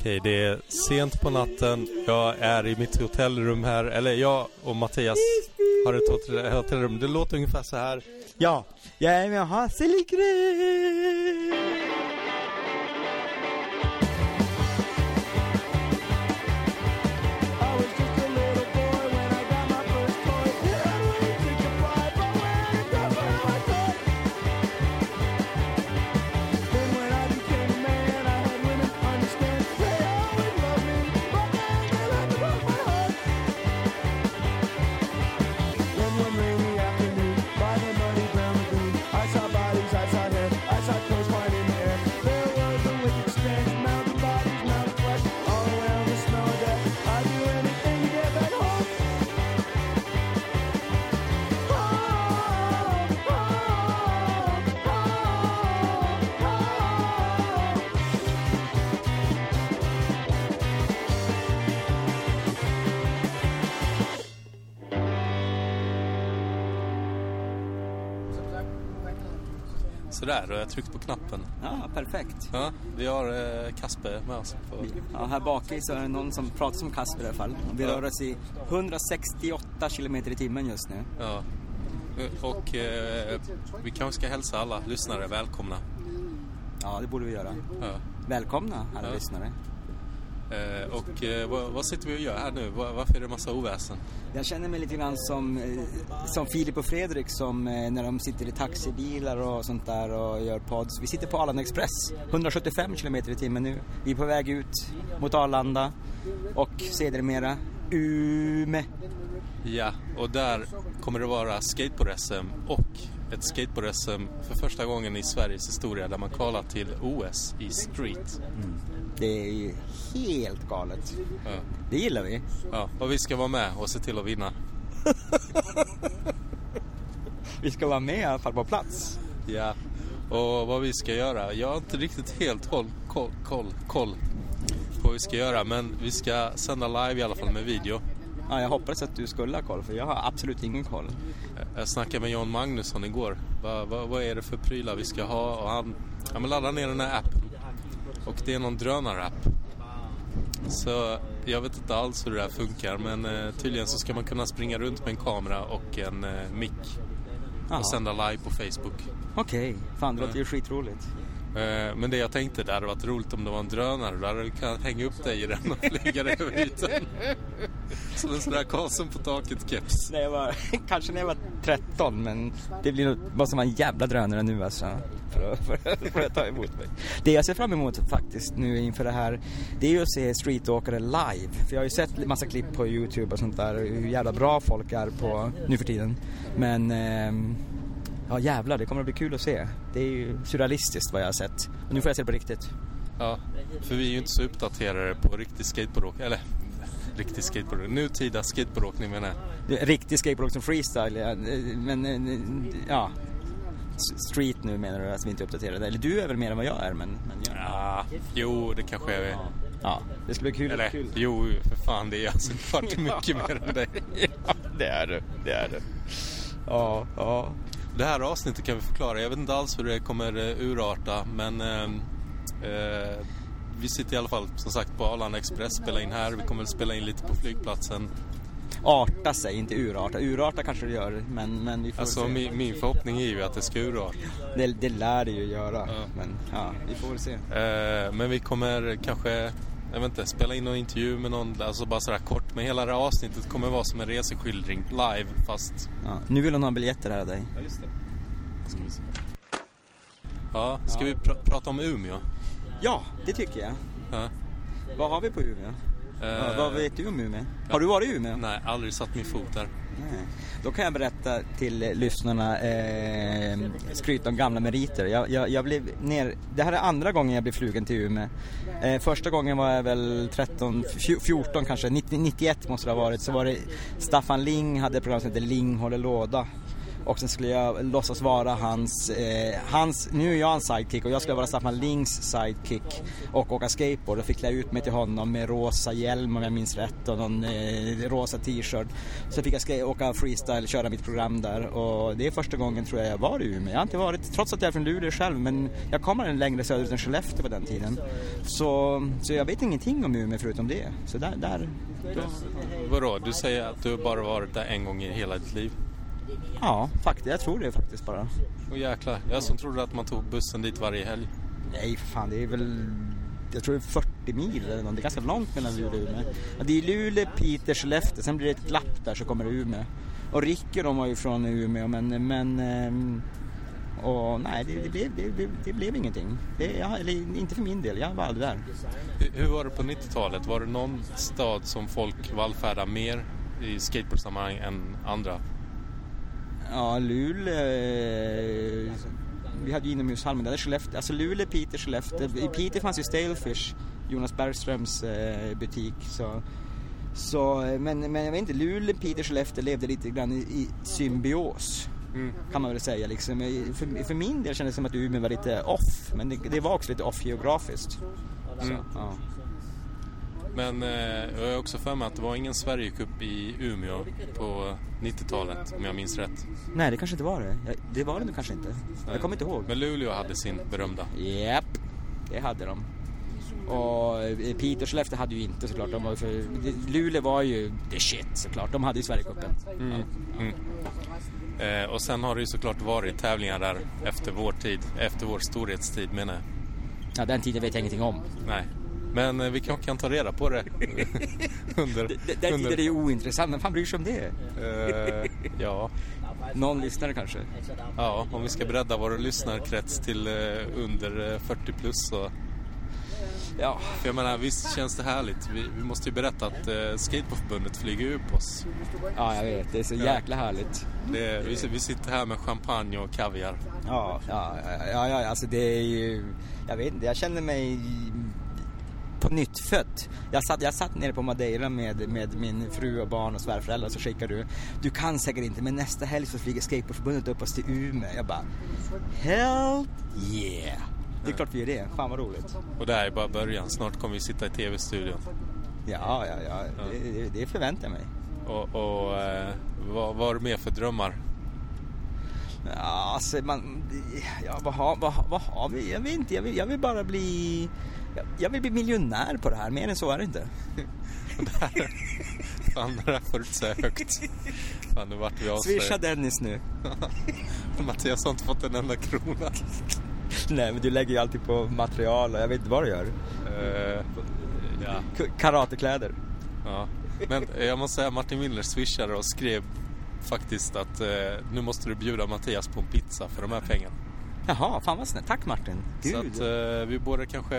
Okej, det är sent på natten. Jag är i mitt hotellrum här. Eller jag och Mattias har ett hotellrum. Det låter ungefär så här. Ja, jag är med Hasse Sådär, och jag har tryckt på knappen. Ja, perfekt. Ja, vi har eh, Kasper med oss. På... Ja, här bak i så är det någon som pratar som Kasper i alla fall. Vi Ja. rör oss i 168 kilometer i timmen just nu. Ja. Och eh, vi kanske ska hälsa alla lyssnare välkomna. Ja, det borde vi göra. Ja. Välkomna alla Ja. lyssnare. Eh, och eh, vad, vad sitter vi och gör här nu? Var, varför är det massa oväsen? Jag känner mig lite grann som, eh, som Filip och Fredrik som eh, när de sitter i taxibilar och sånt där och gör pods. Vi sitter på Arlanda Express, 175 kilometer i timmen nu. Vi är på väg ut mot Arlanda och sedermera Ume. Ja, och där kommer det vara skateboard-SM och ett skateboard-SM för första gången i Sveriges historia där man kvalar till OS i street. Det är ju helt galet. Ja. Det gillar vi. Ja, och vi ska vara med och se till att vinna. Vi ska vara med i alla fall på plats. Ja, och vad vi ska göra. Jag har inte riktigt helt koll, koll, koll, koll på vad vi ska göra. Men vi ska sända live i alla fall med video. Ja, jag hoppas att du skulle ha koll för jag har absolut ingen koll. Jag snackade med John Magnusson igår. Vad, vad, vad är det för prylar vi ska ha? Och han ja, men laddade ner den här appen. Och det är någon drönarapp. Så jag vet inte alls hur det där funkar. Men eh, tydligen så ska man kunna springa runt med en kamera och en eh, mick. Och sända live på Facebook. Okej, fan det låter ju skitroligt. Eh, men det jag tänkte, det hade varit roligt om det var en drönare. Då hade du kunnat hänga upp dig i den och flyga dig över ytan. Som en sån där Karlsson på taket-keps. När jag var, kanske när jag var 13 men det blir nog, måste vara en jävla drönare nu alltså. För att, för, att- för att ta emot mig. Det jag ser fram emot faktiskt nu inför det här, det är ju att se streetåkare live. För jag har ju sett massa klipp på Youtube och sånt där, hur jävla bra folk är på nu för tiden. Men eh, ja jävlar, det kommer att bli kul att se. Det är ju surrealistiskt vad jag har sett. Och nu får jag se det på riktigt. Ja, för vi är ju inte så uppdaterade på riktig skateboardåkning. Eller, riktig skateboardåkning. Nutida skateboardåkning menar jag. Riktig skateboard som freestyle, ja, men eh, ja. Street nu menar du att vi inte är uppdaterade? Eller du är väl mer än vad jag är men, men ja. Ja, jo, det kanske jag är. ja. Det ska bli kul. Eller, kul. jo, för fan, det är alltså kvart mycket mer än dig. ja, det är du. Det är du. Ja, ja. Det här avsnittet kan vi förklara. Jag vet inte alls hur det kommer eh, urarta, men ehm, eh, vi sitter i alla fall som sagt på Arlanda Express, spelar in här. Vi kommer väl spela in lite på flygplatsen. Arta sig, inte urarta. Urarta kanske det gör, men, men vi får Alltså se. min, min förhoppning är ju att det ska urarta. Det, det lär det ju göra. Ja. Men ja, vi får väl se. Eh, men vi kommer kanske, jag vet inte, spela in någon intervju med någon, alltså bara sådär kort. Men hela det här avsnittet kommer vara som en reseskildring live, fast... Ja. Nu vill hon ha biljetter här av dig. Ja, just det. Ska vi se. Ja, ska vi pr- prata om Umeå? Ja, det tycker jag. Ja. Vad har vi på Umeå? Ja, Eh, vad vet du om Umeå? Har du varit i Umeå? Nej, aldrig satt min fot där. Nej. Då kan jag berätta till eh, lyssnarna, eh, skryta om gamla meriter. Jag, jag, jag blev ner, det här är andra gången jag blev flugen till Umeå. Eh, första gången var jag väl 13, fj- 14 kanske, 90, 91 måste det ha varit. Så var det Staffan Ling hade ett program som hette Ling håller låda. Och sen skulle jag låtsas vara hans, eh, hans, nu är jag en sidekick och jag skulle vara Staffan Lings sidekick och åka skateboard och fick klä ut mig till honom med rosa hjälm om jag minns rätt och någon eh, rosa t-shirt. Så fick jag åka freestyle, köra mitt program där och det är första gången tror jag jag var i Umeå. Jag har inte varit, trots att jag är från Luleå själv, men jag kommer en längre söderut än Skellefteå på den tiden. Så, så jag vet ingenting om Umeå förutom det. Så där, där då... Vadå, du säger att du bara varit där en gång i hela ditt liv? Ja, faktiskt. Jag tror det faktiskt bara. Och jäklar, jag som trodde att man tog bussen dit varje helg. Nej, för fan det är väl... Jag tror det är 40 mil eller något. Det är ganska långt mellan Luleå och Umeå. Ja, det är Luleå, Piteå, Skellefteå. Sen blir det ett glapp där så kommer det Umeå. Och Ricky de var ju från Umeå men... men ehm, och nej, det, det, blev, det, det blev ingenting. Det, ja, eller inte för min del, jag var aldrig där. Hur, hur var det på 90-talet? Var det någon stad som folk vallfärdade mer i skateboardsammanhang än andra? Ja, Luleå... Eh, vi hade ju inomhushallen där, Skellefteå, alltså Luleå, Piteå, Skellefteå. I Piteå fanns ju Stalefish, Jonas Bergströms eh, butik. Så, så, eh, men, men jag vet inte, Luleå, Piteå, Skellefteå levde lite grann i, i symbios. Mm. Kan man väl säga liksom. För, för min del kändes det som att Umeå var lite off, men det, det var också lite off geografiskt. Mm. Så, ja. Men eh, jag har också för mig att det var ingen Sverigecup i Umeå på 90-talet om jag minns rätt. Nej, det kanske inte var det. Det var det nog kanske inte. Nej. Jag kommer inte ihåg. Men Luleå hade sin berömda. Japp, yep. det hade de. Och eh, Piteå och Skellefteå hade ju inte såklart. De var för, Luleå var ju the shit såklart. De hade ju Sverigecupen. Mm. Mm. Eh, och sen har det ju såklart varit tävlingar där efter vår tid, efter vår storhetstid menar jag. Ja, den tiden vet jag ingenting om. Nej. Men eh, vi kanske kan ta reda på det under... Den tiden är ju ointressant, men fan bryr sig om det? Uh, ja. Någon lyssnare kanske? Ja, om vi ska bredda vår lyssnarkrets till uh, under 40 plus så... Ja. För jag menar, visst känns det härligt. Vi, vi måste ju berätta att uh, Skateboardförbundet flyger upp oss. Ja, jag vet. Det är så ja. jäkla härligt. Det, vi, vi sitter här med champagne och kaviar. Ja, ja, ja, ja, alltså det är ju... Jag vet inte, jag känner mig på nytt fött. Jag satt, jag satt nere på Madeira med, med min fru och barn och svärföräldrar så skickade du, du kan säkert inte men nästa helg så flyger Skateboardförbundet upp oss till Umeå. Jag bara, hell yeah! Det är klart vi gör det, fan vad roligt. Och det här är bara början, snart kommer vi sitta i tv-studion. Ja, ja, ja. Det, det, förväntar jag mig. Och, och eh, vad, vad har du mer för drömmar? Ja, alltså man, ja, vad, har, vad, vad har vi? Jag vet inte, jag vill, jag vill bara bli jag vill bli miljonär på det här, mer än så är det inte. Fan, det där får du högt. Fan, nu vart vi avslöjade. Swisha Dennis nu. Mattias har inte fått en enda krona. Nej, men du lägger ju alltid på material och jag vet inte vad du gör. Uh, ja. Karatekläder. Ja, men jag måste säga Martin Miller swishade och skrev faktiskt att uh, nu måste du bjuda Mattias på en pizza för de här pengarna. Jaha, fan vad snällt. Tack Martin. Gud. Så att eh, vi borde kanske,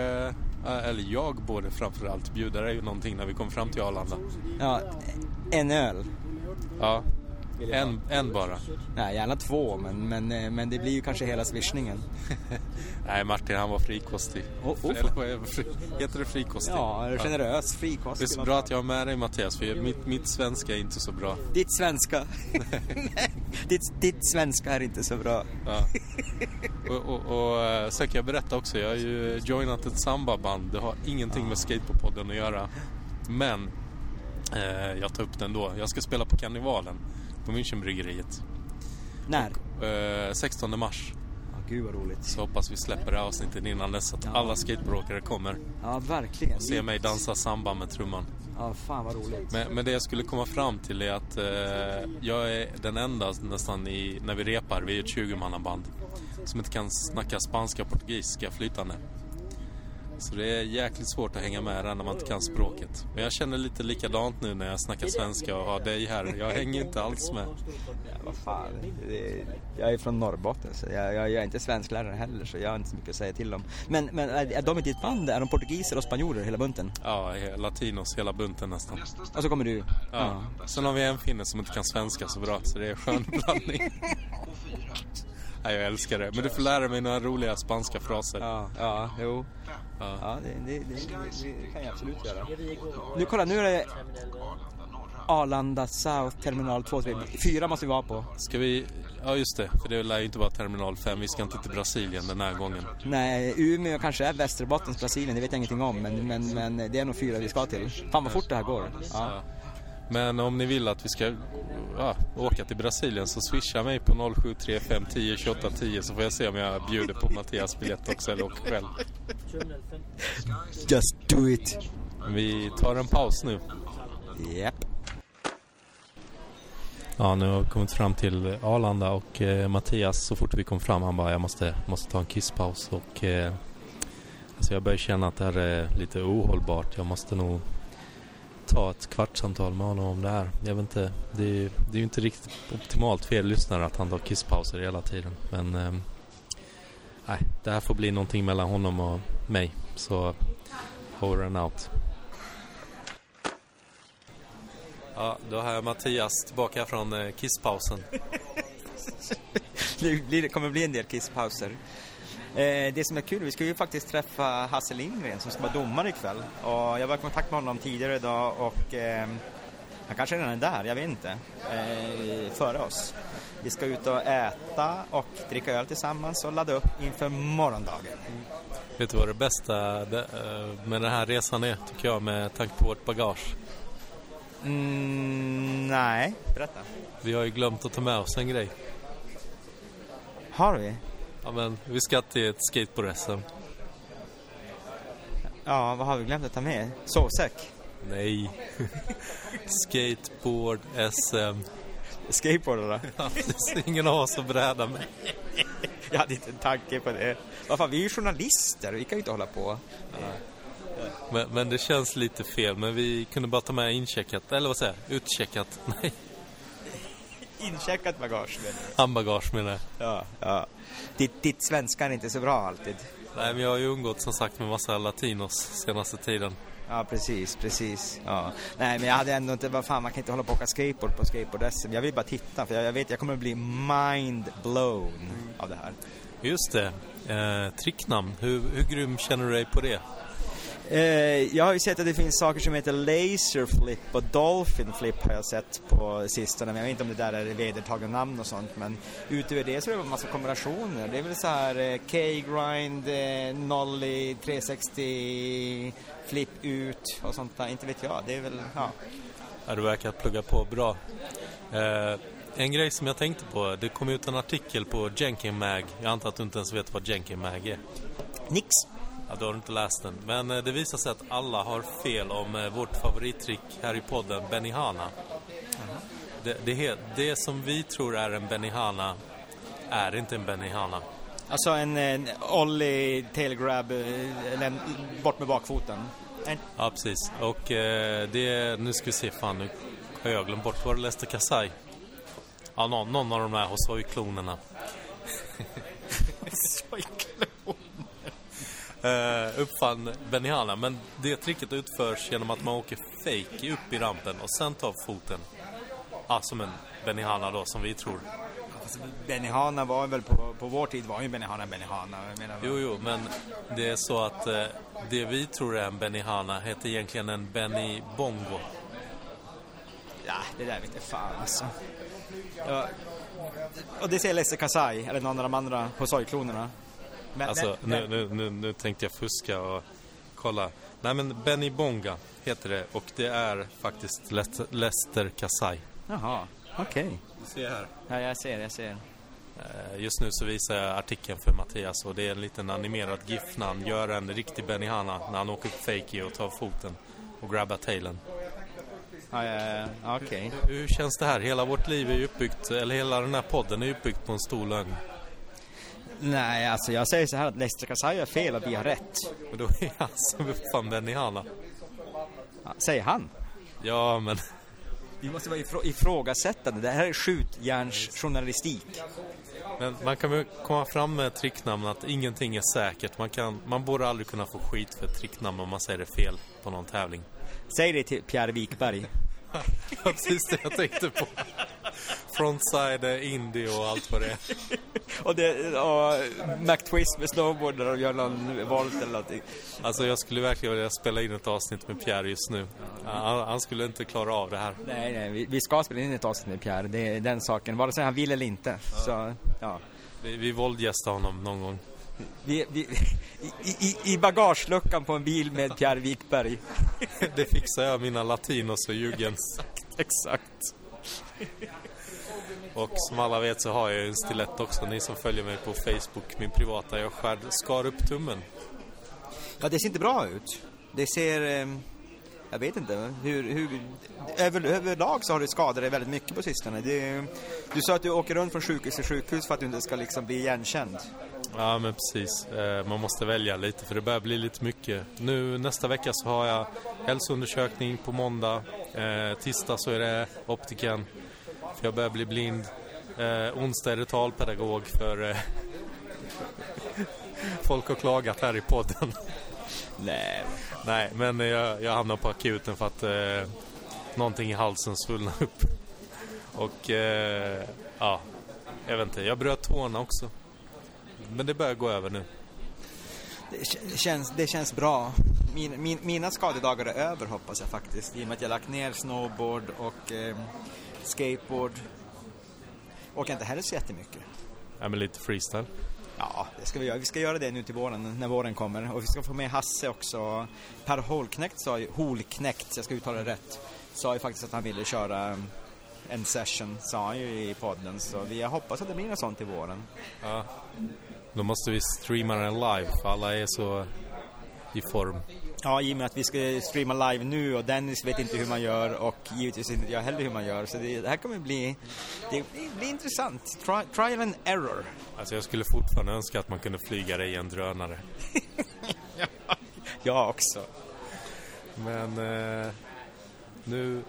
eh, eller jag borde framförallt bjuda dig någonting när vi kommer fram till Arlanda. Ja, en öl. Ja, en, en bara? Nej, gärna två, men, men, eh, men det blir ju kanske hela swishningen. Nej, Martin han var frikostig. Oh, oh. Eller fri, heter det frikostig? Ja, generös, frikostig. Det är så bra att jag har med dig Mattias, för mitt, mitt svenska är inte så bra. Ditt svenska? ditt, ditt svenska är inte så bra. ja. Och, och, och eh, sen kan jag berätta också, jag har ju joinat ett sambaband. Det har ingenting med Skateboardpodden att göra. Men eh, jag tar upp den då. Jag ska spela på karnevalen på Münchenbryggeriet. När? Och, eh, 16 mars. Ja, gud vad roligt. Så hoppas vi släpper det avsnittet innan dess att ja. alla skateboardåkare kommer. Ja, verkligen. Och se mig dansa samba med trumman. Ja, fan vad roligt. Men, men det jag skulle komma fram till är att eh, jag är den enda nästan i, när vi repar, vi är ett 20-mannaband, som inte kan snacka spanska och portugisiska flytande. Så det är jäkligt svårt att hänga med där när man inte kan språket. Men jag känner lite likadant nu när jag snackar svenska och har dig här. Jag hänger inte alls med. Ja, vad fan. Jag är från Norrbotten så jag, jag, jag, är inte svensklärare heller så jag har inte så mycket att säga till om. Men, men är de i ditt band? Är de portugiser och spanjorer hela bunten? Ja, latinos hela bunten nästan. Och så kommer du? Ja. ja. Sen har vi en finne som inte kan svenska så bra så det är en skön blandning. Nej, jag älskar det. Men du får lära mig några roliga spanska fraser. Ja, ja jo. Ja, ja det, det, det, det, kan jag absolut göra. Nu kolla, nu är det... Arlanda South, terminal 2, 3, 4 måste vi vara på. Ska vi... Ja, just det. För det lär ju inte vara terminal 5. Vi ska inte till Brasilien den här gången. Nej, Umeå kanske är Västerbottens Brasilien, det vet jag ingenting om. Men, men, men det är nog fyra vi ska till. Fan vad fort det här går. Ja. Men om ni vill att vi ska ja, åka till Brasilien så swisha mig på 0735 10 28 10 så får jag se om jag bjuder på Mattias biljett också eller åker själv. Just do it. Vi tar en paus nu. Japp. Ja, nu har vi kommit fram till Arlanda och eh, Mattias så fort vi kom fram han bara jag måste, måste ta en kisspaus och eh, alltså jag börjar känna att det här är lite ohållbart. Jag måste nog ta ett kvartssamtal med honom om det här. Jag vet inte, det är, det är ju inte riktigt optimalt för er lyssnare att han tar kisspauser hela tiden. Men eh, det här får bli någonting mellan honom och mig. Så over and out. Ja, då har jag Mattias tillbaka från eh, kisspausen. Det kommer bli en del kisspauser. Eh, det som är kul, vi ska ju faktiskt träffa Hasse Lindgren som ska vara domare ikväll. Och jag var i kontakt med honom tidigare idag och eh, han kanske redan är där, jag vet inte. Eh, före oss. Vi ska ut och äta och dricka öl tillsammans och ladda upp inför morgondagen. Vet du vad det bästa eh, med den här resan är, tycker jag, med tanke på vårt bagage? Mm, nej, berätta. Vi har ju glömt att ta med oss en grej. Har vi? Ja, men vi ska till ett skateboard-SM. Ja, vad har vi glömt att ta med? Sovsäck? Nej. Skateboard-SM. Skateboard då? Ja, precis. Ingen av oss har bräda med. Jag hade inte en tanke på det. Vad fan, vi är ju journalister, vi kan ju inte hålla på. Men, men det känns lite fel. Men vi kunde bara ta med incheckat, eller vad säger jag? Utcheckat. Nej, Incheckat bagage menar du? handbagage menar jag. Ja, ja. Ditt, ditt svenska är inte så bra alltid. Nej, men jag har ju umgått som sagt med massa latinos senaste tiden. Ja, precis, precis. Ja. Nej, men jag hade ändå inte, vad fan, man kan inte hålla på och åka skateboard på skateboard-SM. Jag vill bara titta, för jag, jag vet, jag kommer att bli mind blown av det här. Just det. Eh, tricknamn. Hur, hur grym känner du dig på det? Eh, jag har ju sett att det finns saker som heter laser flip och dolphin flip har jag sett på sistone. Men jag vet inte om det där är vedertagna namn och sånt. Men utöver det så är det en massa kombinationer. Det är väl så här eh, K-grind, eh, nollie, 360, flip ut och sånt där. Inte vet jag. Det är väl, ja. Ja, du verkar plugga på bra. Eh, en grej som jag tänkte på. Det kom ut en artikel på Jenkin Mag. Jag antar att du inte ens vet vad Jenkin Mag är. Nix. Ja, då har du inte läst den. Men eh, det visar sig att alla har fel om eh, vårt favorittrick här i podden, Benihana. Det, det, he- det som vi tror är en Benihana är inte en Benihana. Alltså en, en ollie tail grab, eh, eller bort med bakfoten. En, Ja, precis. Och det... Nu ska vi se, fan nu har jag glömt bort. Var det Lester Kasai? Ja, någon, någon av de där hos var ju klonerna. Eh, uppfann Benihana. Men det tricket utförs genom att man åker fake upp i rampen och sen tar foten. Ja, som en Benihana då, som vi tror. Benihana var väl på, på vår tid var ju Benihana Benihana. Menar, Jo, jo, men det är så att eh, det vi tror är en Benihana heter egentligen en Benny Bongo. Ja, det där vet jag fan alltså. Ja. Och det säger Lester Kasai, eller någon av de andra Hosoi-klonerna. Men, Alltså, men- nu, nu, nu, nu tänkte jag fuska och kolla. Nej, men Benny Bonga heter det och det är faktiskt Lester, Lester Kasai. Jaha, okej. Du ser här. Ja, jag ser, jag ser. Eh, Just nu så visar jag artikeln för Mattias och det är en liten animerad GIF när han gör en riktig Benihana när han åker på fake och tar foten och grabbar tailen. Ja, ja, ja, okej. Hur känns det här? Hela vårt liv är ju uppbyggt, eller hela den här podden är ju uppbyggt på en stor lögn. Nej, alltså jag säger så här att Lester Kasai har fel och vi har rätt. Och då är han som uppfann Benihana. Ja, säger han. Ja, men Vi måste vara ifrå- ifrågasättande. Det här är skjutjärnsjournalistik. Men man kan väl komma fram med tricknamn att ingenting är säkert. Man, kan, man borde aldrig kunna få skit för ett tricknamn om man säger det fel på någon tävling. Säg det till Pierre Wikberg. Ja, precis det jag tänkte på. frontside indie och allt vad det är. och, det, och McTwist med snowboard där de gör någon volt eller någonting. Alltså jag skulle verkligen vilja spela in ett avsnitt med Pierre just nu. Han, han skulle inte klara av det här. Nej, nej, vi, vi ska spela in ett avsnitt med Pierre. Det är den saken, vare sig han vill eller inte. Ja. Så, ja. Vi, vi våldgästar honom någon gång. Vi, vi, i, i, I bagageluckan på en bil med Pierre Wikberg. det fixar jag, mina latinos och jugens. Exakt. Och som alla vet så har jag en stilett också, ni som följer mig på Facebook, min privata. Jag skär, skar upp tummen. Ja, det ser inte bra ut. Det ser... Eh, jag vet inte. Hur, hur, över, överlag så har du skadat dig väldigt mycket på sistone. Det, du sa att du åker runt från sjukhus till sjukhus för att du inte ska liksom bli igenkänd. Ja, men precis. Eh, man måste välja lite för det börjar bli lite mycket. Nu nästa vecka så har jag hälsoundersökning på måndag. Eh, tisdag så är det optiken. För jag börjar bli blind. Eh, onsdag är det talpedagog för folk har klagat här i podden. Nej. Nej, men jag, jag hamnar på akuten för att eh, någonting i halsen svullnade upp. Och eh, ja, jag vet inte. Jag bröt tårna också. Men det börjar gå över nu. Det känns, det känns bra. Min, min, mina skadedagar är över hoppas jag faktiskt. I och med att jag lagt ner snowboard och eh, skateboard. Åker inte heller så jättemycket. Ja, men lite freestyle. Ja, det ska vi göra. Vi ska göra det nu till våren, när våren kommer. Och vi ska få med Hasse också. Per Holknekt sa ju, Holknekt, jag ska uttala det rätt, sa ju faktiskt att han ville köra en session, sa han ju i podden. Så vi hoppas att det blir något sånt till våren. Ja. Då måste vi streama den live, för alla är så i form. Ja, i och med att vi ska streama live nu och Dennis vet inte hur man gör och givetvis inte jag heller hur man gör. Så det, det här kommer bli, det blir, intressant. Tri, trial and error. Alltså jag skulle fortfarande önska att man kunde flyga det i en drönare. ja, jag också. Men eh, nu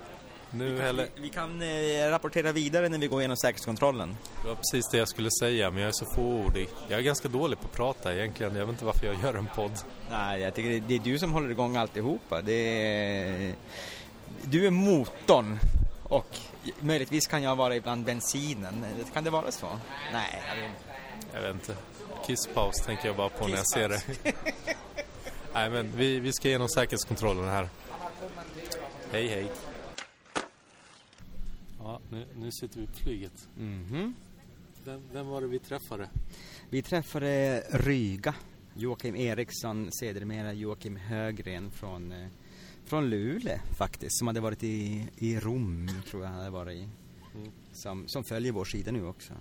nu vi, kan, vi, vi kan eh, rapportera vidare när vi går igenom säkerhetskontrollen. Det var precis det jag skulle säga, men jag är så fåordig. Jag är ganska dålig på att prata egentligen. Jag vet inte varför jag gör en podd. Nej, jag tycker det, det är du som håller igång alltihopa. Det är... Du är motorn och möjligtvis kan jag vara ibland bensinen. Kan det vara så? Nej, jag vet inte. Jag vet inte. Kisspaus tänker jag bara på när jag ser det. Nej, men vi, vi ska igenom säkerhetskontrollen här. Hej, hej. Ja, nu, nu sitter vi på flyget. Mm -hmm. vem, vem, var det vi träffade? Vi träffade Ryga. Joakim Eriksson, sedermera Joakim Högren från, eh, från Luleå faktiskt. Som hade varit i, i Rom, tror jag han hade varit i. Mm. Som, som följer vår sida nu också.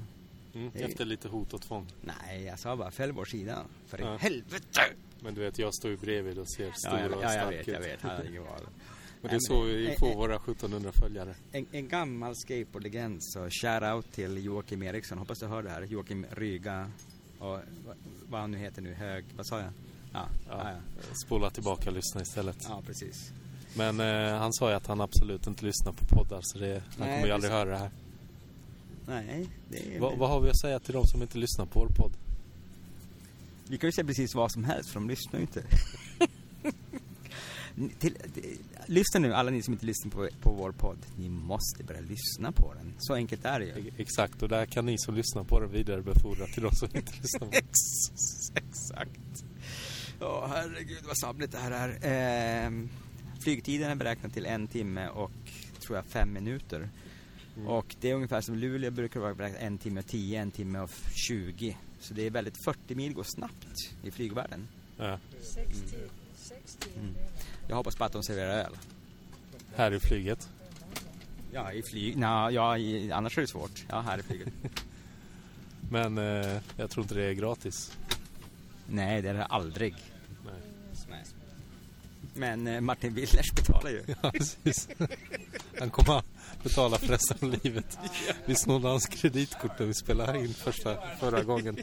Mm, efter lite hot och tvång? Nej, jag sa bara följ vår sida. För ja. helvete! Men du vet, jag står ju bredvid och ser stora ja, och ja, jag vet, jag vet. Han hade ingen val. Och det är så vi får våra 1700 följare. En, en gammal skateboardlegend, så shout-out till Joakim Eriksson. Hoppas du hör det här. Joakim Ryga och vad han nu heter nu, Hög, vad sa jag? Ja, ja, ja. Spola tillbaka och lyssna istället. Ja, precis. Men eh, han sa ju att han absolut inte lyssnar på poddar så det, han Nej, kommer ju aldrig höra det här. Nej, det är... Va, vad har vi att säga till de som inte lyssnar på vår podd? Vi kan ju säga precis vad som helst för de lyssnar ju inte. till, till, lyssna nu, alla ni som inte lyssnar på, på vår podd. Ni måste börja lyssna på den. Så enkelt är det ju. Exakt, och där kan ni som lyssnar på den vidarebefordra till de som inte lyssnar på den. Exakt. Ja, oh, herregud vad sabligt det här är. Eh, flygtiden är beräknad till en timme och tror jag fem minuter. Mm. Och det är ungefär som Luleå brukar vara beräknat en timme tio, en timme och 20. Så det är väldigt 40 mil går snabbt i flygvärlden. Ja. 60. 60 mm. Jag hoppas på att de serverar öl. Här i flyget? Ja, i flyg. Nå, ja, i, annars är det svårt. Ja, här i flyget. Men eh, jag tror inte det är gratis. Nej, det är det aldrig. Nej. Nej. Men eh, Martin Willers betalar ju. ja, precis. Han kommer betala för resten av livet. Vi snodde hans kreditkort när vi spelade in första, förra gången.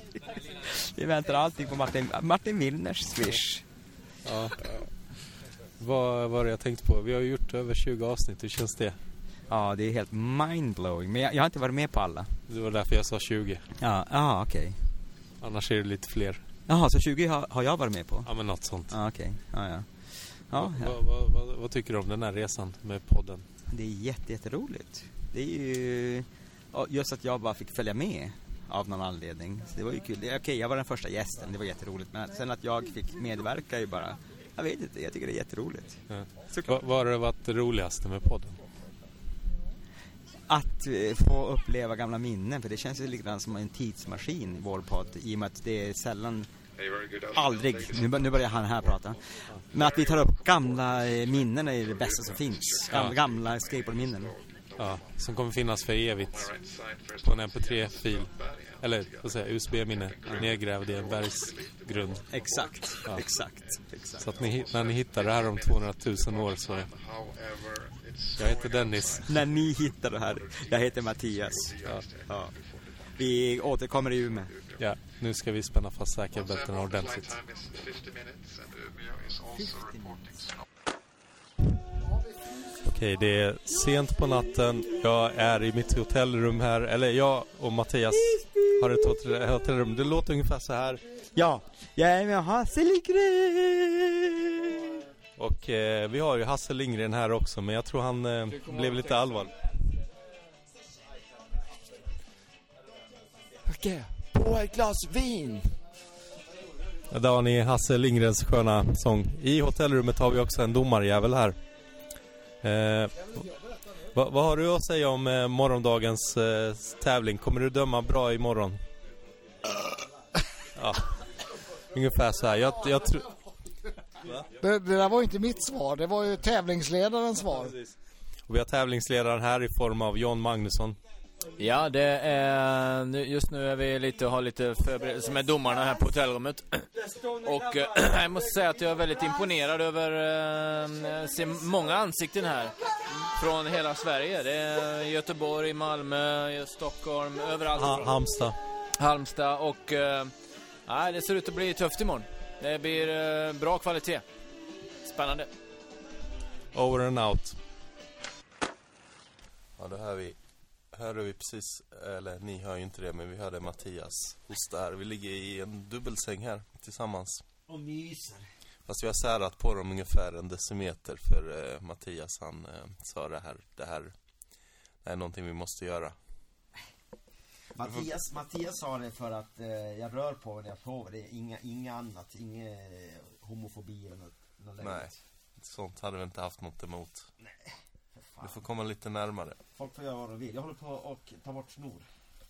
vi väntar alltid på Martin, Martin Willners swish. Ja. Vad var det jag tänkte på? Vi har gjort över 20 avsnitt, hur känns det? Ja, det är helt mindblowing. Men jag, jag har inte varit med på alla. Det var därför jag sa 20. Ja, ja okej. Okay. Annars är det lite fler. Jaha, så 20 har, har jag varit med på? Ja, men något sånt. Ja, okej. Okay. Ja, ja. ja, ja. Vad, vad, vad, vad, tycker du om den här resan med podden? Det är jätte, jätteroligt. Det är ju... just att jag bara fick följa med av någon anledning. Så det var ju kul. Okej, jag var den första gästen, det var jätteroligt. Men sen att jag fick medverka är ju bara, jag vet inte, jag tycker det är jätteroligt. Ja. Såklart. Vad har det varit det roligaste med podden? Att eh, få uppleva gamla minnen, för det känns ju lite grann som en tidsmaskin i vår podd i och med att det är sällan, aldrig, nu, nu börjar han här prata. Men att vi tar upp gamla eh, minnen är det bästa som finns. Gamla, Ja. gamla skateboardminnen. Ja, som kommer finnas för evigt på en mp3-fil. Eller vad säger USB-minne nedgrävd i en bergsgrund. Exakt, Ja. exakt, exakt. Så att ni, när ni hittar det här om 200 000 år så... Jag heter Dennis. När ni hittar det här, jag heter Mattias. Ja, Ja. Vi återkommer i Umeå. ja, nu ska vi spänna fast säkerhetsbältena ordentligt. Okej, det är sent på natten. Jag är i mitt hotellrum här. Eller jag och Mattias har ett hotell- hotellrum. Det låter ungefär så här. Ja, jag är med Hasse Lindgren. Och eh, vi har ju Hasse Lindgren här också, men jag tror han eh, blev lite allvarlig. Okej, på ett glas vin. Där har ni Hasse Lindgrens sköna sång. I hotellrummet har vi också en domarjävel här. Eh, vad, vad har du att säga om eh, morgondagens eh, tävling? Kommer du döma bra imorgon? Ja, ungefär så här. Jag, jag tror... Det, det där var inte mitt svar, det var ju tävlingsledarens svar. Och vi har tävlingsledaren här i form av John Magnusson. Ja, det är... nu- Just nu är vi lite har lite förberedelser med domarna här på hotellrummet. Och eh, jag måste säga att jag är väldigt imponerad över... Eh, ser många ansikten här. Från hela Sverige. Det är Göteborg, Malmö, Stockholm, överallt. Ha, Halmstad. Halmstad och... Eh, nej, det ser ut att bli tufft imorgon. Det blir eh, bra kvalitet. Spännande. Over and out. Ja, då hör vi, hörde vi precis, eller ni hör ju inte det, men vi hörde Mattias hosta här. Vi ligger i en dubbelsäng här tillsammans. Och myser. Fast vi har särat på dem ungefär en decimeter för eh, Mattias han eh, sa det här, det här det är någonting vi måste göra. Mattias, Mattias sa det för att eh, jag rör på mig när jag sover. Det är inga, inga annat. Inga eh, homofobi eller något, något Nej. Sånt hade vi inte haft något emot. För fan. Du får komma lite närmare. Folk får göra vad de vill. Jag håller på och ta bort snor.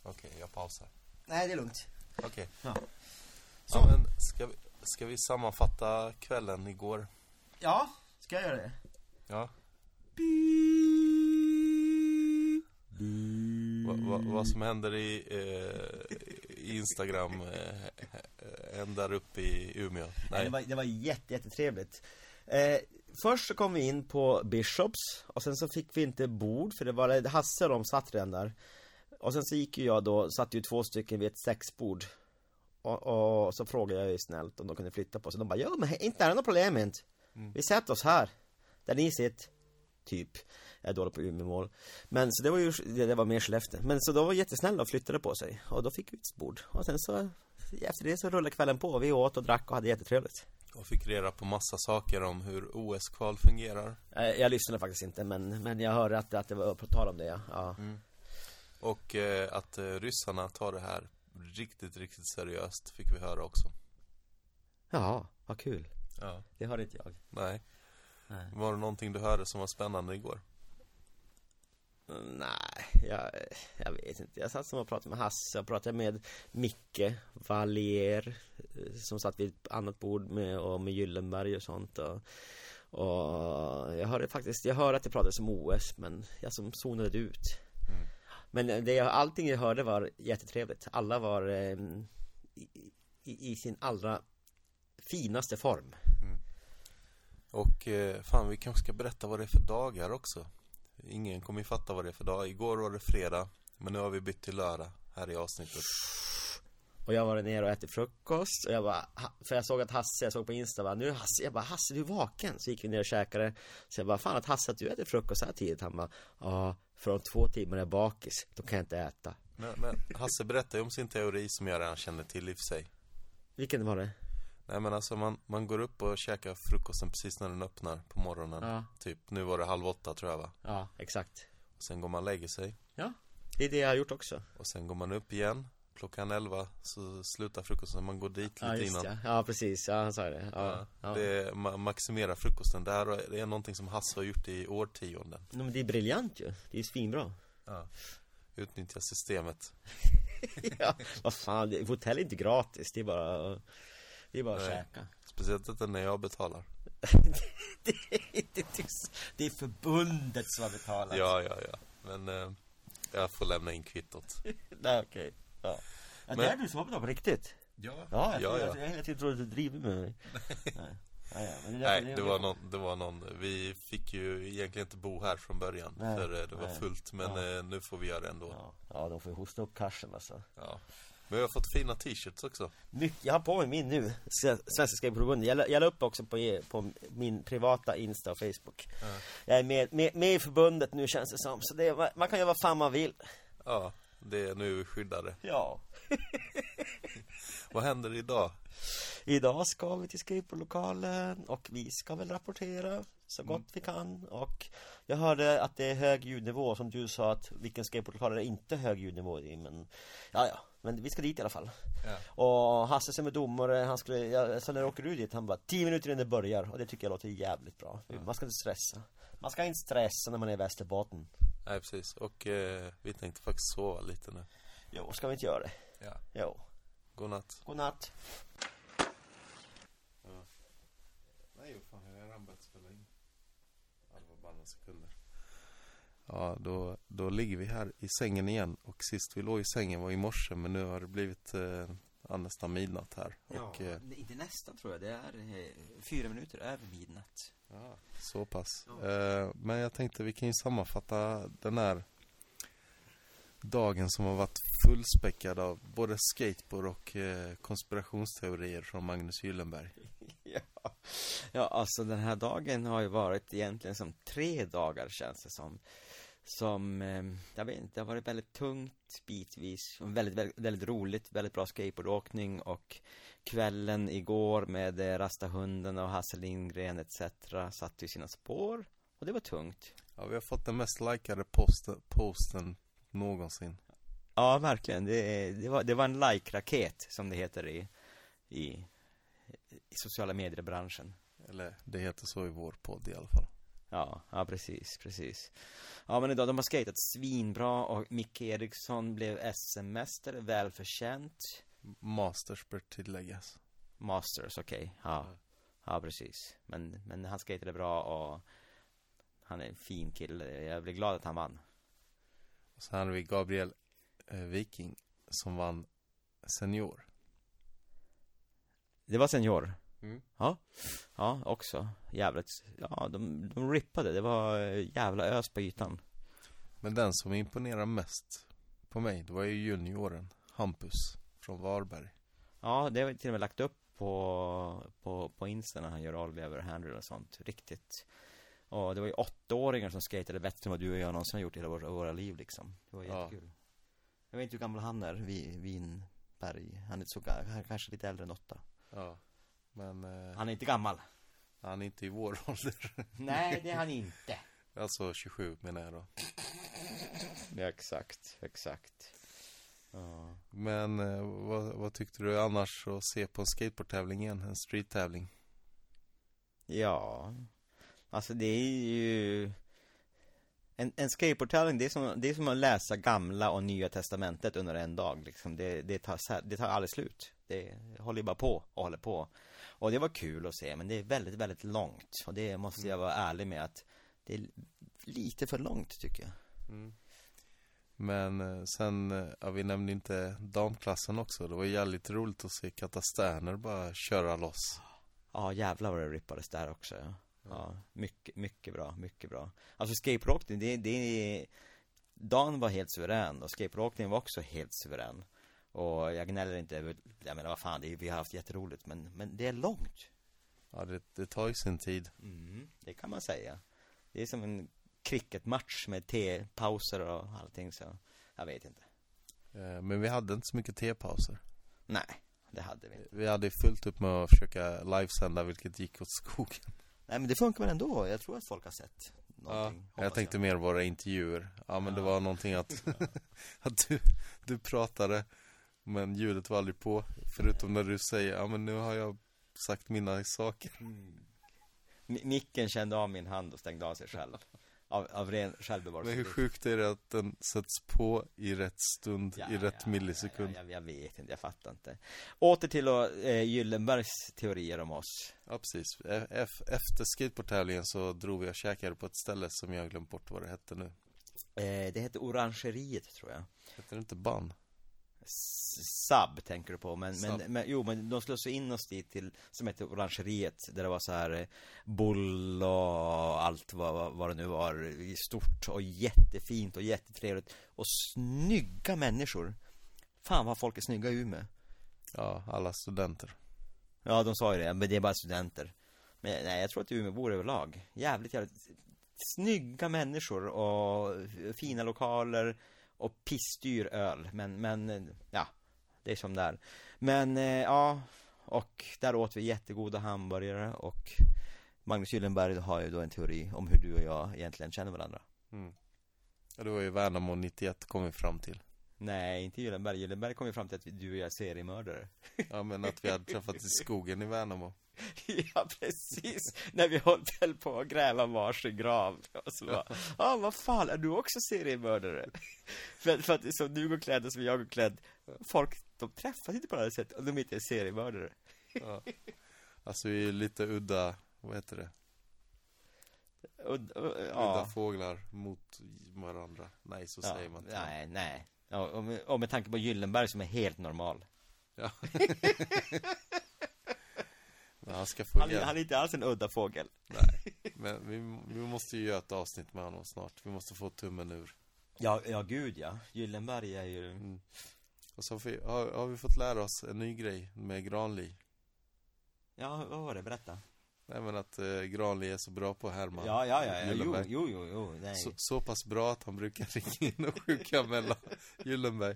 Okej, jag pausar. Nej, det är lugnt. Okej. Ja. Ja, men ska vi, ska vi sammanfatta kvällen igår? Ja, ska jag göra det? Ja. Vad va, vad som händer i, eh, i Instagram eh, än där uppe i Umeå? Nej. Nej. Det var, det var jätte, jättetrevligt. Eh, först så kom vi in på Bishops och sen så fick vi inte bord för det var Hasse och de satt redan där. Och sen så gick ju jag då, satt ju två stycken vid ett sexbord. Och, och så frågade jag ju snällt om de kunde flytta på sig. De bara, ja men inte är det något problem inte. Vi sätter oss här. Där ni sitter. Typ. Jag är dålig på Umeåmål. Men så det var ju, det var mer Skellefteå. Men så de var jättesnälla och flyttade på sig. Och då fick vi ett bord. Och sen så, efter det så rullade kvällen på. Vi åt och drack och hade jättetrevligt. Och fick reda på massa saker om hur OS-kval fungerar. Jag, jag lyssnade faktiskt inte men, men jag hörde att, att det var på tal om det ja. ja. Och eh, att eh, ryssarna tar det här riktigt, riktigt seriöst fick vi höra också. Jaha, vad kul. Ja. Det hörde inte jag. Nej. Nej. Var det någonting du hörde som var spännande igår? Mm, Nej, jag, jag vet inte. Jag satt som och pratade med Hasse. Och pratade med Micke Valier eh, Som satt vid ett annat bord med, och med Gyllenberg och sånt. Och, och jag hörde faktiskt, jag hörde att det pratades om OS men jag som zonade ut. Men det, jag- allting jag hörde var jättetrevligt. Alla var eh, i, i, sin allra finaste form. Och eh, fan, vi kanske ska berätta vad det är för dagar också. Ingen kommer ju fatta vad det är för dag. Igår var det fredag, men nu har vi bytt till lördag här i avsnittet. Och jag var nere och ätit frukost och jag bara, för jag såg att Hasse, jag såg på Insta bara, nu är Hasse, jag bara, Hasse du är vaken? Så gick vi ner och käkade Så jag bara, fan att Hasse att du äter frukost så här tidigt? Han bara, ja, för om två timmar är jag bakis, då kan jag inte äta Men, men Hasse berättade ju om sin teori som jag redan känner till i och för sig. Vilken var det? Nej men alltså man, man går upp och käkar frukosten precis när den öppnar på morgonen. Ja. Typ, nu var det halv åtta tror jag va? Ja, exakt Sen går man och lägger sig. Ja Det är det jag har gjort också. Och sen går man upp igen. Klockan 11 så slutar frukosten. Man går dit lite innan. ja. Ja, precis. Ja, han sa det. Ja, ja. Det är, ma- maximera frukosten. Det här är- någonting som Hasse har gjort i årtionden. Nej, men det är briljant ju. Det är svinbra. Ja. Utnyttja systemet. ja, vad fan, hotell är inte gratis. Det är bara, det är bara att Nej. käka. Speciellt inte när jag betalar. det är inte. Det är förbundet som har betalat. Ja, ja, ja. Men eh, jag får lämna in kvittot. Nej, okej. Ja. ja Men- Det är du som har betalat på riktigt. Ja, Ja, jag, ja, jag, ja. jag, jag hela tiden tror att du driver med mig. Nej. Ja, ja, men det, Nej, därför- det var, någon, det var någon Vi fick ju egentligen inte bo här från början Nej, För eh, det var nej. fullt Men Ja. eh, nu får vi göra det ändå Ja, ja, de får ju hosta upp cashen alltså. ja. Men vi har fått fina t-shirts också Mycket, jag har på mig min nu, Svenska Skateboardförbundet. Jag, la- jag la upp också på, e- på min privata Insta och Facebook. Ja. Jag är med, med, med i förbundet nu känns det som, så det, man kan göra vad fan man vill. Ja, det är nu skyddade Ja. Vad händer idag? Idag ska vi till skateboardlokalen och vi ska väl rapportera så gott vi kan och jag hörde att det är hög ljudnivå som du sa att vilken skateboardlokal är det inte hög ljudnivå i men ja ja, men vi ska dit i alla fall. Ja. Och Hasse som är domare, han skulle, jag, så när åker du dit, han bara 10 minuter innan det börjar och det tycker jag låter jävligt bra. Man ska inte stressa. Man ska inte stressa när man är i Västerbotten. Nej precis, och eh, vi tänkte faktiskt sova lite nu Jo, ska vi inte göra det? Ja, Jo. godnatt Godnatt. Nej, vad fan, jag har börjat spela in Ja, det var bara några sekunder Ja, då, då ligger vi här i sängen igen Och sist vi låg i sängen var i morse Men nu har det blivit eh, ja, nästan midnatt här och, eh, inte nästan tror jag, det är eh, fyra minuter över midnatt. Ja, så pass. Eh, men jag tänkte vi kan ju sammanfatta den här dagen som har varit fullspäckad av både skateboard och eh, konspirationsteorier från Magnus Gyllenberg. Ja. ja, alltså den här dagen har ju varit egentligen som tre dagar känns det som. Som, eh, jag vet inte, det har varit väldigt tungt bitvis. Väldigt, väldigt, väldigt roligt, väldigt bra skateboardåkning och kvällen igår med eh, Rastahunden och Hasse Lindgren etc. satte ju sina spår. Och det var tungt. Ja, vi har fått den mest likade posten, posten någonsin. Ja, verkligen. Det, det, var, det var en like-raket som det heter i, i, i sociala medier-branschen. Eller det heter så i vår podd i alla fall. Ja, ja precis, precis. Ja men idag, de har skatat svinbra och Micke Eriksson blev SM-mästare, välförtjänt. Masters bör tilläggas. Masters, okej, ja. Ja, precis. Men, men han skatade bra och han är en fin kille. Jag blir glad att han vann. Och sen hade vi Gabriel eh, Viking som vann senior. Det var senior. Mm. Ja, ja också. Jävligt, ja de, de rippade. Det var eh, jävla ös på ytan. Men den som imponerar mest på mig, det var ju junioren Hampus från Varberg. Ja, det har vi till och med lagt upp på, på, på Insta när han gör all över handle och sånt. Riktigt. Och det var ju åttaåringar som skatade bättre än vad du och jag någonsin har gjort i hela våra, våra liv liksom. Det var Ja. jättekul. Jag vet inte hur gammal han är, Vi- Vinberg. Han är så han kanske lite äldre än åtta. Ja. Men eh, Han är inte gammal. han är inte i vår ålder. Nej, det är han inte. Alltså 27 menar jag då. Ja, exakt, exakt. Ja. Men eh, vad, vad tyckte du annars att se på en skateboardtävling igen? En streettävling? Ja, alltså det är ju En, en skateboardtävling, det är, som, det är som att läsa gamla och nya testamentet under en dag liksom. det, det, tar, det tar aldrig slut Det håller bara på och håller på Och det var kul att se, men det är väldigt, väldigt långt. Och det måste jag vara ärlig med att Det är lite för långt tycker jag. Men eh, sen, eh, ja, vi nämnde inte damklassen också. Det var jävligt roligt att se Katta Sterner bara köra loss. Ja jävlar vad det rippades där också. Ja. Ja, mycket, mycket bra, mycket bra. Alltså skateboardåkning, det, det är Dan var helt suverän och skateboardåkningen var också helt suverän Och jag gnäller inte över, jag menar vad fan, det är, vi har haft jätteroligt men, men det är långt Ja, det, det tar ju sin tid. mm, Det kan man säga Det är som en cricketmatch med T-pauser och allting så Jag vet inte Eh, Men vi hade inte så mycket tepauser. Nej, det hade vi inte Vi hade fullt upp med att försöka livesända vilket gick åt skogen. Nej men det funkar väl ändå, jag tror att folk har sett någonting. jag hoppas tänkte mer våra intervjuer. Ja, men det Ja. var någonting att, att du, du pratade, men ljudet var aldrig på. Förutom när du säger, ja men nu har jag sagt mina saker. Mi- Micken kände av min hand och stängde av sig själv. Av, av ren Men hur självbevarelse. sjukt är det att den sätts på i rätt stund, Ja, i rätt ja, millisekund? Ja, ja, jag vet inte, jag fattar inte. Åter till då, eh, Gyllenbergs teorier om oss. Ja, precis. E- ef- Efter skateboardtävlingen så drog vi och käkade på ett ställe som jag glömt bort vad det hette nu. Eh, det heter Orangeriet tror jag. Heter det inte Ban? Sub tänker du på, men, Sub. men, men jo, men de slussade in oss dit till, som heter Orangeriet, där det var så här eh, bull och allt vad, vad, det nu var, stort och jättefint och jättetrevligt och snygga människor. Fan vad folk är snygga i Umeå. Ja, alla studenter. Ja, de sa ju det, men det är bara studenter. Men nej, jag tror att Umeåbor överlag. Jävligt, jävligt snygga människor och fina lokaler och pissdyr öl. Men, men, ja, det är som där. Men, eh, ja, och där åt vi jättegoda hamburgare och Magnus Gyllenberg har ju då en teori om hur du och jag egentligen känner varandra. Mm. Ja, det var ju Värnamo 91 kom vi fram till. Nej, inte Gyllenberg. Gyllenberg kom ju fram till att du och jag är seriemördare. Ja, men att vi hade träffats i skogen i Värnamo. Ja, precis. När vi höll på att gräva varsin grav. Och så bara, ja, vad fan, är du också seriemördare? för, för att som du går klädd och som jag går klädd, folk, de träffas inte på det här sättet om de inte är seriemördare. Ja. Alltså vi är lite udda, vad heter det? Och, och, Udda ja, fåglar mot varandra. Nej, så ja, säger man inte. nej, nej. Ja, och, med, och med tanke på Gyllenberg som är helt normal. Ja. Han ska få Han, han är inte alls en udda fågel. Nej, men vi, vi måste ju göra ett avsnitt med honom snart. Vi måste få tummen ur. Ja, ja gud ja. Gyllenberg är ju... Mm. Och så har vi, har, har vi fått lära oss en ny grej med Granli. Ja, vad var det? Berätta. Nej men att eh, Granli är så bra på härma Ja, ja, ja, ja. Jo, jo, jo, jo, nej. Så, så pass bra att han brukar ringa in och sjukanmäla Gyllenberg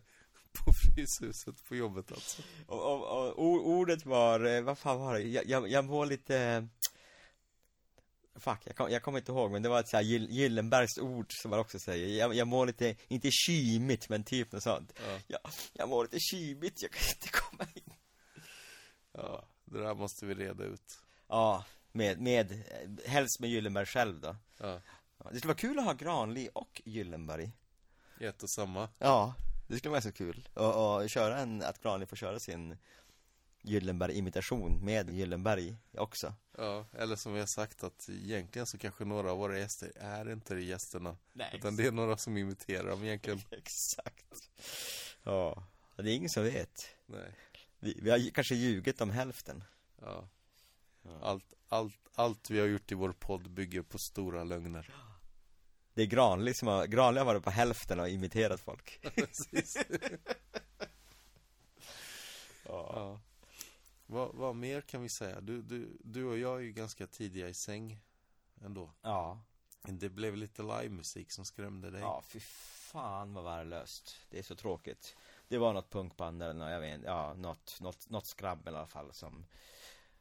på Fryshuset på jobbet alltså. Och, och, och ordet var, eh, vad fan var det? Jag, jag, jag var lite Fuck, jag, kom, jag kommer inte ihåg men det var ett så här Gyll- Gyllenbergs ord som man också säger Jag, jag mår lite, inte kymigt men typ något sånt Ja. jag, jag mår lite kymigt, jag kan inte komma in Ja, det där måste vi reda ut. Ja, med, med, helst med Gyllenberg själv då Ja, Det skulle vara kul att ha Granli och Gyllenberg i ett och samma. Ja, det skulle vara så kul och, och köra en, att Granli får köra sin Gyllenberg-imitation med Gyllenberg också Ja, eller som vi har sagt att egentligen så kanske några av våra gäster är inte gästerna. Nej, Utan det är några som imiterar dem egentligen. Exakt. Ja, det är ingen som vet. Nej, Vi, vi har kanske ljugit om hälften. ja. Allt, allt, allt vi har gjort i vår podd bygger på stora lögner. Det är Granli som har, Granli har varit på hälften och imiterat folk. Ja. Vad, vad mer kan vi säga? Du, du, du och jag är ju ganska tidiga i säng ändå. Ja, Det blev lite livemusik som skrämde dig. ja fy fan vad värdelöst. Det är så tråkigt. Det var något punkband eller något, jag vet inte, ja, något, något, något skrabbel i alla fall som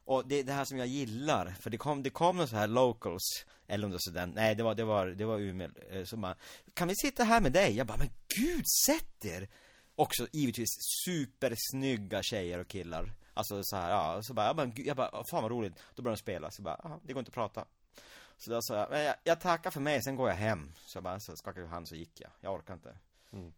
och det, det här som jag gillar, för det kom, det kom någon så här locals, eller om det var den, nej det var, det var, det var Umeå, eh, som bara Kan vi sitta här med dig? Jag bara, men gud, sätt er! Också givetvis supersnygga tjejer och killar. Alltså så här, ja, så bara, jag bara, gud, jag bara fan vad roligt. Då började de spela, så bara, "Jaha, det går inte att prata. Så då sa jag, men jag, jag tackar för mig, sen går jag hem. Så jag bara, så skakade jag hand så gick jag, jag orkar inte. Mm.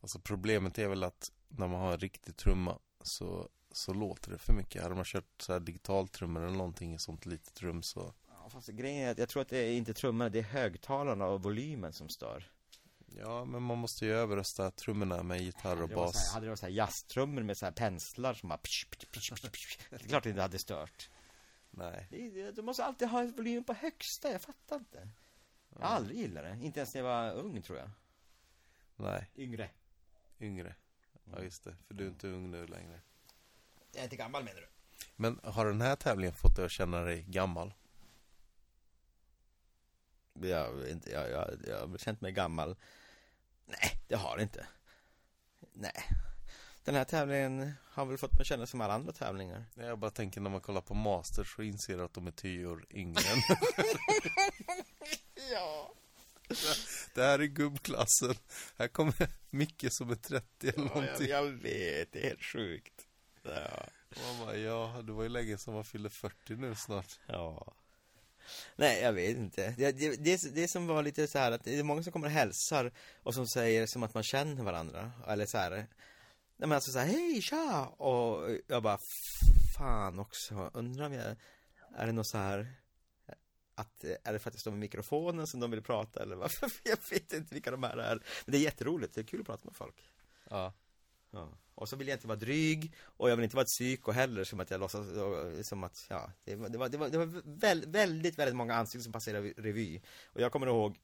Alltså problemet är väl att när man har en riktig trumma så, så låter det för mycket. Hade man kört så här digitaltrummor eller någonting i sånt litet rum så Ja, fast grejen är att jag tror att det är inte trummorna, det är högtalarna och volymen som stör Ja, men man måste ju överrösta trummorna med gitarr och Hade bas. här- Hade det varit så här jazztrummor med så här penslar som bara psh, psh, psh, psh, psh. Det är klart det inte hade stört Nej. Du måste alltid ha volymen på högsta, jag fattar inte Jag har aldrig gillat det, inte ens när jag var ung tror jag Nej, Yngre yngre. Ja, just det. För du är inte ung nu längre. Jag är inte gammal menar du? Men har den här tävlingen fått dig att känna dig gammal? Jag, inte, jag, jag, jag har känt mig gammal Nej, det har det inte Nej Den här tävlingen har väl fått mig känna som alla andra tävlingar Jag bara tänker när man kollar på Masters så inser att de är tio år yngre Ja, Det här är gubbklassen. Här kommer Micke som är 30 eller Ja, jag, någonting. jag vet, det är helt sjukt. Ja. Man bara, ja, det var ju länge som man fyllde 40 nu snart. ja. Nej, jag vet inte. Det, det, det, det som var lite så här att det är många som kommer och hälsar och som säger som att man känner varandra. Eller så här. Nej men alltså så här, hej, tja! Och jag bara, fan också, undrar om jag, är det något så här att, är det för att jag står med mikrofonen som de vill prata eller varför? Jag vet inte vilka de här är. Men det är jätteroligt, det är kul att prata med folk. Ja. Ja. Och så vill jag inte vara dryg och jag vill inte vara ett psyko heller som att jag låtsas, som att, ja, det var, det var, det var, det var väl, väldigt, väldigt många ansikten som passerade revy. Och jag kommer ihåg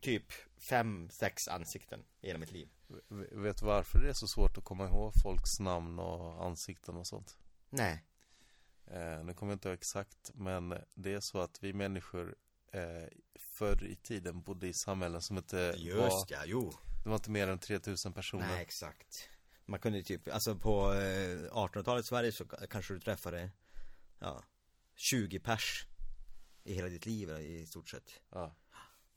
typ fem, sex ansikten i hela mitt liv. Vet du varför det är så svårt att komma ihåg folks namn och ansikten och sånt? Nej. Eh, nu kommer jag inte ihåg exakt, men det är så att vi människor eh, förr i tiden bodde i samhällen som inte var, ja, jo. Det var inte mer än 3000 personer. Nej, exakt. Man kunde typ, alltså på eh, 1800-talet i Sverige så kanske du träffade, ja, 20 pers i hela ditt liv i stort sett. Ja.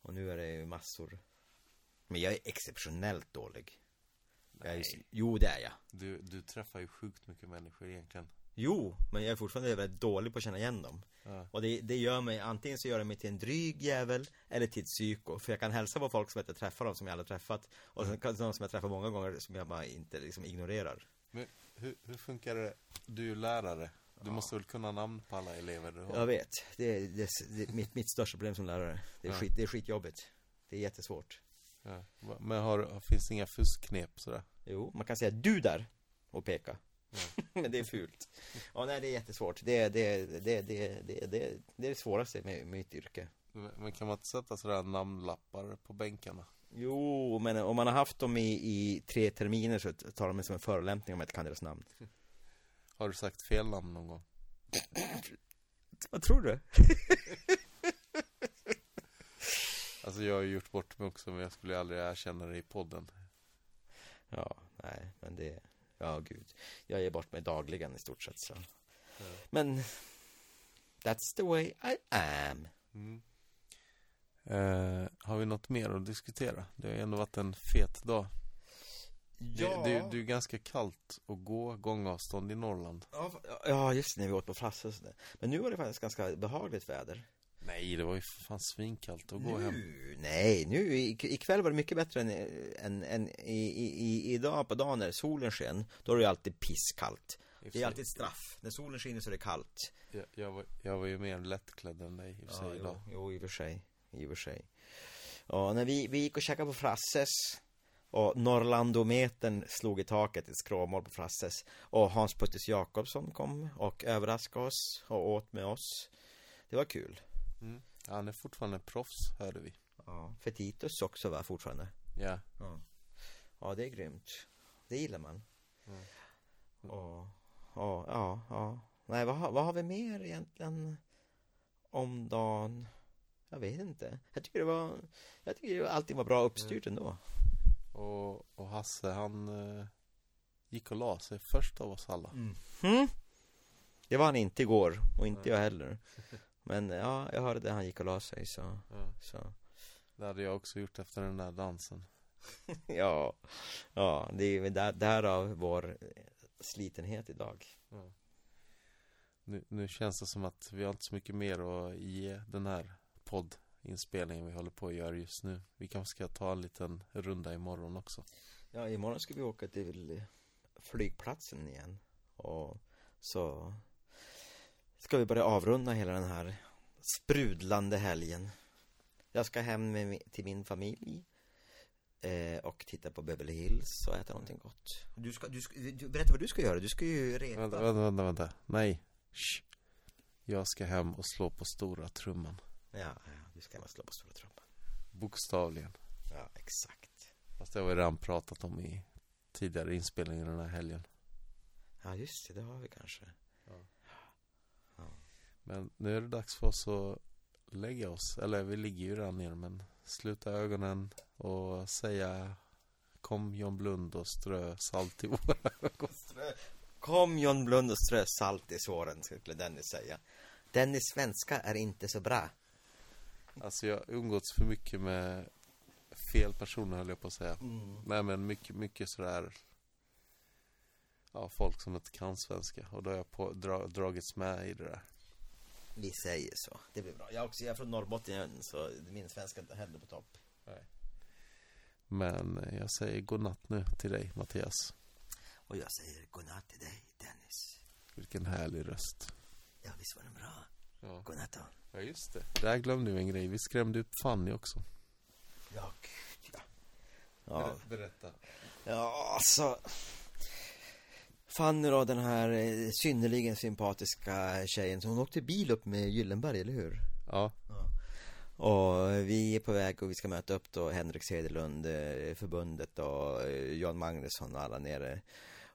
Och nu är det ju massor. Men jag är exceptionellt dålig. Jag är, Nej. jo, det är jag. Du, du träffar ju sjukt mycket människor egentligen. Jo, men jag är fortfarande väldigt dålig på att känna igen dem. Ja. Och det, det gör mig, antingen så gör det mig till en dryg jävel eller till ett psyko. För jag kan hälsa på folk som jag inte träffar dem som jag aldrig träffat. Och sen kan de som jag träffar många gånger som jag bara inte liksom ignorerar. Men hur, hur funkar det? Du är ju lärare. Du måste väl kunna namn på alla elever du har? Jag vet, det är, det, det är mitt, mitt största problem som lärare. Det är, Ja. skit, det är skitjobbigt. Det är jättesvårt. Ja. Men har, finns det inga fuskknep sådär? Jo, man kan säga du där och peka. Men det är fult. Ja, nej, det är jättesvårt. Det är det, det, det, det, det, det, det är det svåraste med, med mitt yrke. Men kan man inte sätta sådär namnlappar på bänkarna? Jo, men om man har haft dem i, i tre terminer så tar de mig som en förolämpning om jag inte kan deras namn. Har du sagt fel namn någon gång? Vad tror du? Alltså jag har ju gjort bort mig också men jag skulle aldrig erkänna det i podden. Ja, nej, men det, ja gud. Jag ger bort mig dagligen i stort sett så. Men, that's the way I am. Mm. Eh, har vi något mer att diskutera? Det har ju ändå varit en fet dag. Det, det, det är ju ganska kallt att gå gångavstånd i Norrland. Ja, Ja, just när vi åt på Frasse och sådär. Men nu var det faktiskt ganska behagligt väder. Nej, det var ju fan svinkallt att gå hem. Nu, nej, nu ikväll var det mycket bättre än, än, än i, i, idag på dagen när solen sken. Då är det ju alltid pisskallt. Det är alltid ett straff. När solen skiner så är det kallt. Jag, jag, var, jag var ju mer lättklädd än dig i och för sig jo, idag. jo, i och för sig. I och för sig. Ja, när vi, vi gick och käkade på Frasses och Norrlandometern slog i taket, ett skråmål på Frasses Och Hans Puttes Jakobsson kom och överraskade oss och åt med oss Det var kul Mm. Han är fortfarande proffs, hörde vi. Ja, Fetitus också va, fortfarande Ja. Ja, ja det är grymt Det gillar man Mm. Och, ja, ja, ja Nej, vad, har- vad har vi mer egentligen om dagen? Jag vet inte Jag tycker det var Jag tycker allting var bra uppstyrt ändå Och, och Hasse, han eh, gick och la sig först av oss alla. Mm. Det var han inte igår och inte jag heller Men ja, jag hörde det han gick och la sig så, Ja. så. Det hade jag också gjort efter den där dansen. Ja, ja, det är där, därav vår slitenhet idag Nu, nu känns det som att vi har inte så mycket mer att ge den här poddinspelningen vi håller på att göra just nu. Vi kanske ska ta en liten runda imorgon också. Ja, imorgon ska vi åka till flygplatsen igen Och så ska vi börja avrunda hela den här sprudlande helgen Jag ska hem med, till min familj eh, Och titta på Beverly Hills och äta någonting gott du ska, du ska, du, Berätta vad du ska göra, du ska ju repa Vänta, vänta, vänta, vänta. Nej. Shh. Jag ska hem och slå på stora trumman. Ja, ja, du ska hem och slå på stora trumman Bokstavligen. Ja, exakt Fast det har vi redan pratat om i tidigare inspelningar den här helgen. Ja, just det, det har vi kanske Men nu är det dags för oss att lägga oss. Eller vi ligger ju redan ner men sluta ögonen och säga Kom John Blund och strö salt i våra ögon. Kom John Blund och strö salt i såren, skulle Dennis säga Dennis svenska är inte så bra Alltså jag umgåtts för mycket med fel personer höll jag på att säga. Mm. Nej men mycket, mycket sådär Ja, folk som inte kan svenska och då har jag på, dra, dragits med i det där. Vi säger så, det blir bra Jag också, jag är från Norrbotten så min svenska är inte heller på topp Men eh, jag säger godnatt nu till dig Mattias. Och jag säger godnatt till dig Dennis Vilken härlig röst. Ja visst var den bra? Ja, Godnatt då ja just det. Där glömde vi en grej. Vi skrämde upp Fanny också. Ja, gud ja Ja, Berätta. ja alltså Fanny då, den här eh, synnerligen sympatiska tjejen. Som hon åkte bil upp med Gyllenberg, eller hur? Ja, Och vi är på väg och vi ska möta upp då Henrik Cederlund, eh, förbundet och eh, Jan Magnusson och alla nere.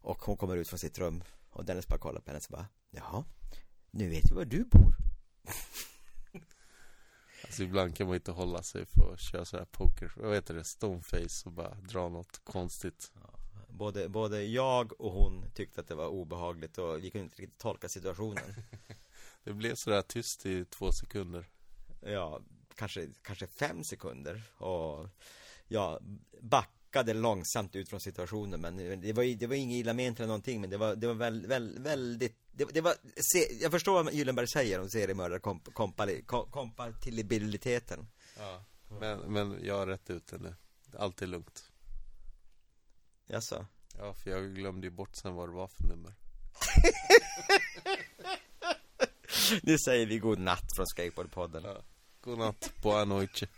Och hon kommer ut från sitt rum och Dennis bara kollar på henne och så bara Jaha, nu vet vi var du bor. Alltså ibland kan man inte hålla sig för att köra sådär poker, vad heter det, stoneface och bara dra något konstigt. Både, både jag och hon tyckte att det var obehagligt och vi kunde inte riktigt tolka situationen Det blev sådär tyst i två sekunder. Ja, kanske, kanske fem sekunder och jag backade långsamt ut från situationen men det var, det var inget illa ment eller någonting men det var, det var väl, väl, väldigt det, det var, se, jag förstår vad Gyllenberg säger om seriemördare komp, kompali, kom, kompatibiliteten Ja. Men, men jag har rätt ut det nu. Allt är lugnt. Jaså? Ja, för jag glömde ju bort sen vad det var för nummer. Nu säger vi god natt från Skateboardpodden Ja. Godnatt, boa noite.